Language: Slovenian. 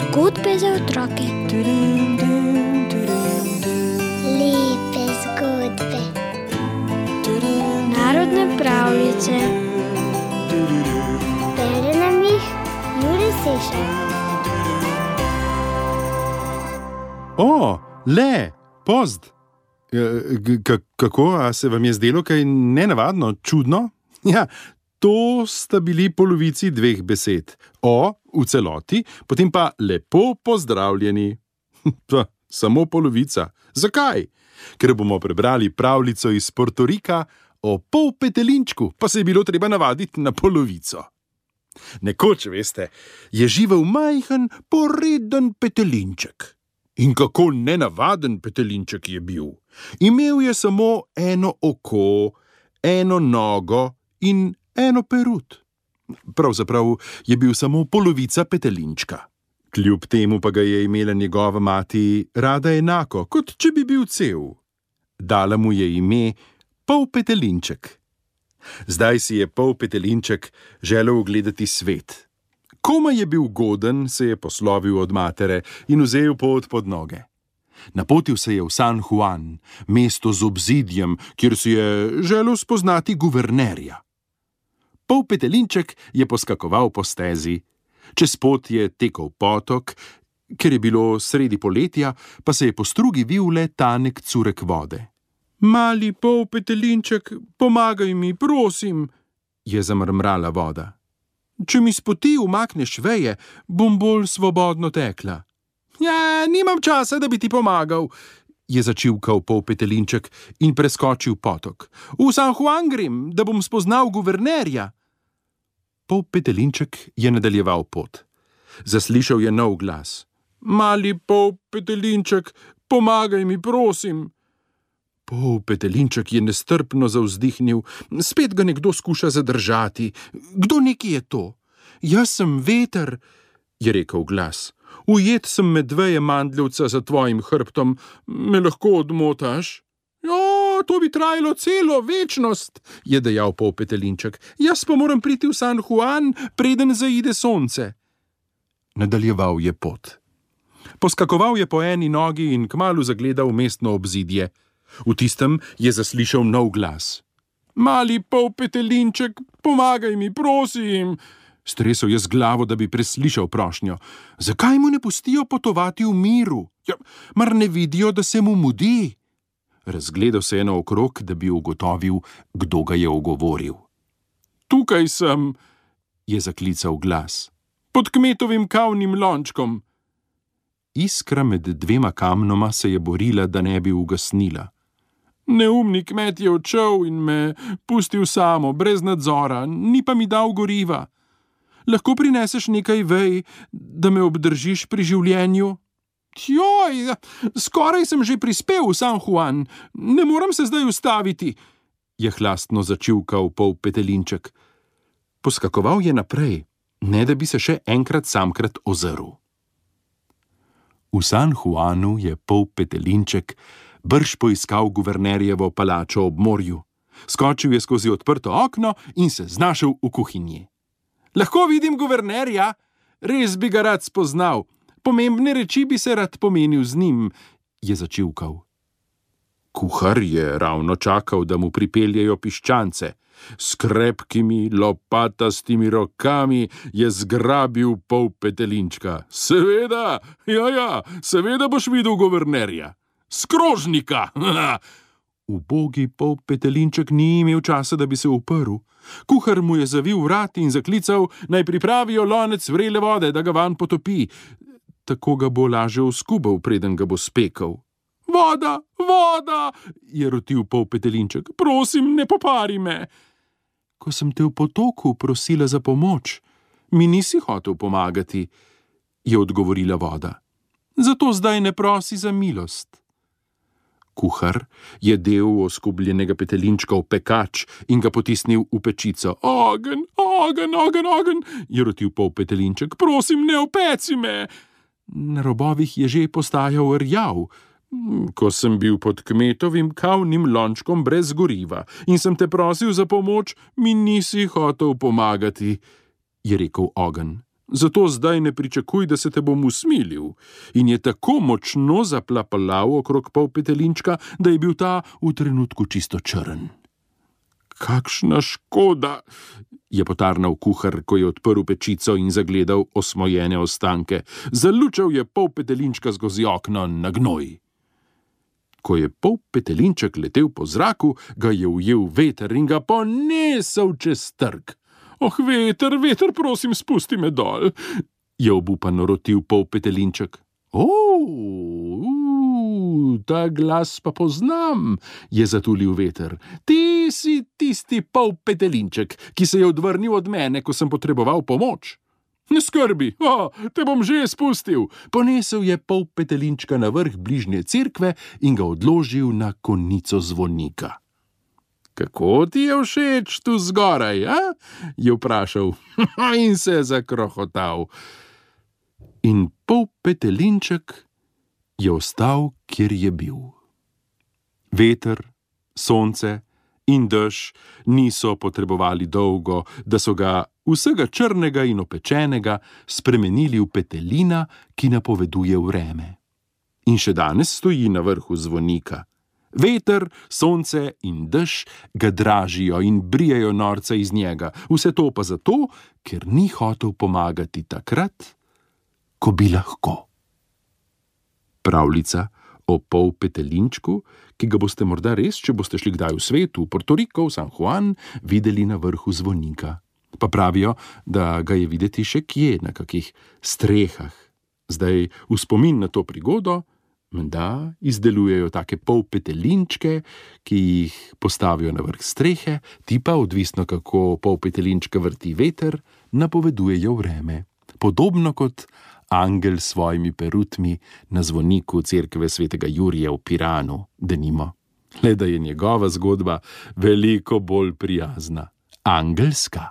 Zgodbe za otroke. Lepe zgodbe. Narodne pravljice. Bere nam jih Juri Sešer. O, le, pozd. G- k- Kako a se vam je zdelo kaj nenavadno, čudno? Ja, to sta bili polovici dveh besed. O v celoti, potem pa lepo pozdravljeni. Pa, samo polovica. Zakaj? Ker bomo prebrali pravljico iz Portorika o pol petelinčku, pa se je bilo treba navaditi na polovico. Nekoč, veste, je živel majhen, poreden petelinček. In kako nenavaden petelinček je bil. Imel je samo eno oko, eno nogo in eno perut. Pravzaprav je bil samo polovica petelinčka. Kljub temu pa ga je imela njegova mati rada enako, kot če bi bil cel. Dala mu je ime Pol petelinček. Zdaj si je pol petelinček želel ogledati svet. Komaj je bil goden, se je poslovil od matere in vzel pot pod noge. Napotil se je v San Juan, mesto z obzidjem, kjer si je želel spoznati guvernerja. Pol petelinček je poskakoval po stezi, čez pot je tekel potok, ker je bilo sredi poletja, pa se je po strugi vil le tanek curek vode. Mali pol petelinček, pomagaj mi, prosim, je zamrmrala voda. Če mi spoti umakneš veje, bom bolj svobodno tekla. Ja, nimam časa, da bi ti pomagal, je začivkal pol petelinček in preskočil potok. V San Juan grem, da bom spoznal guvernerja. Pol petelinček je nadaljeval pot. Zaslišal je nov glas. Mali pol petelinček, pomagaj mi, prosim. Pol petelinček je nestrpno zauzdihnil, spet ga nekdo skuša zadržati. Kdo neki je to? Jaz sem veter, je rekel glas. Ujet sem med dveje mandljevca za tvojim hrbtom, me lahko odmotaš? Ja, to bi trajalo celo večnost, je dejal pol petelinček. Jaz pa moram priti v San Juan, preden zaide sonce. Nadaljeval je pot. Poskakoval je po eni nogi in kmalu zagledal mestno obzidje. V tistem je zaslišal nov glas. Mali pol petelinček, pomagaj mi, prosim. Stresel je z glavo, da bi preslišal prošnjo. Zakaj mu ne pustijo potovati v miru? Ja, mar ne vidijo, da se mu mudi? Razgledal se je naokrog, da bi ugotovil, kdo ga je ogovoril. Tukaj sem, je zaklical glas, pod kmetovim kavnim lončkom. Iskra med dvema kamnoma se je borila, da ne bi ugasnila. Neumni kmet je odšel in me pustil samo, brez nadzora, ni pa mi dal goriva. Lahko prineseš nekaj vej, da me obdržiš pri življenju? Joj, skoraj sem že prispel v San Juan, ne morem se zdaj ustaviti, je hlastno začivkal pol petelinček. Poskakoval je naprej, ne da bi se še enkrat samkrat ozrl. V San Juanu je pol petelinček brž poiskal guvernerjevo palačo ob morju. Skočil je skozi odprto okno in se znašel v kuhinji. Lahko vidim guvernerja, res bi ga rad spoznal, pomembne reči bi se rad pomenil z njim, je začivkal. Kuhar je ravno čakal, da mu pripeljejo piščance. S krepkimi, lopatastimi rokami je zgrabil pol petelinčka. Seveda, ja, ja, seveda boš videl guvernerja. Skrožnika! Ubogi pol petelinček ni imel časa, da bi se uprl. Kuhar mu je zavil vrat in zaklical, naj pripravijo lonec vrele vode, da ga van potopi. Tako ga bo lažje uskubal, preden ga bo spekel. Voda, voda, je rotil pol petelinček, prosim, ne popari me. Ko sem te v potoku prosila za pomoč, mi nisi hotel pomagati, je odgovorila voda. Zato zdaj ne prosi za milost. Kuhar je del oskubljenega petelinčka v pekač in ga potisnil v pečico. Ogen, ogen, ogen, ogen, je rotil pol petelinček, prosim, ne opeci me. Na robovih je že postajal rjav, Ko sem bil pod kmetovim kavnim lončkom brez goriva in sem te prosil za pomoč, mi nisi hotel pomagati, je rekel ogen. Zato zdaj ne pričakuj, da se te bom usmilil. In je tako močno zaplapalal okrog pol petelinčka, da je bil ta v trenutku čisto črn. Kakšna škoda, je potarnal kuhar, ko je odprl pečico in zagledal osmojene ostanke. Zalučal je pol petelinčka skozi okno na gnoj. Ko je pol petelinček letel po zraku, ga je ujel veter in ga ponesel čez trg. Oh, veter, veter, prosim, spusti me dol, je obupano rotil pol petelinček. Oh, ta glas pa poznam, je zatulil veter. Ti si tisti pol petelinček, ki se je odvrnil od mene, ko sem potreboval pomoč. Ne skrbi, oh, te bom že spustil. Ponesel je pol petelinčka na vrh bližnje cerkve in ga odložil na konico zvonika. Kako ti je všeč tu zgoraj? A? je vprašal in se zakrohotal. In pol petelinček je ostal, kjer je bil. Veter, sonce in dež niso potrebovali dolgo, da so ga vsega črnega in opečenega spremenili v petelina, ki napoveduje vreme. In še danes stoji na vrhu zvonika. Veter, sonce in dež ga dražijo in brijajo norca iz njega, vse to pa zato, ker ni hotel pomagati takrat, ko bi lahko. Pravljica o pol petelinčku, ki ga boste morda res, če boste šli kdaj v svet, v Portoriko, v San Juan, videli na vrhu zvonika. Pa pravijo, da ga je videti še kje, na kakih strehah. Zdaj, v spomin na to prigodo, Menda izdelujejo take pol petelinčke, ki jih postavijo na vrh strehe, ti pa, odvisno kako pol petelinčka vrti veter, napovedujejo vreme. Podobno kot angel s svojimi perutmi na zvoniku cerkve svetega Jurija v Piranu, da nimo. Le da je njegova zgodba veliko bolj prijazna, angelska.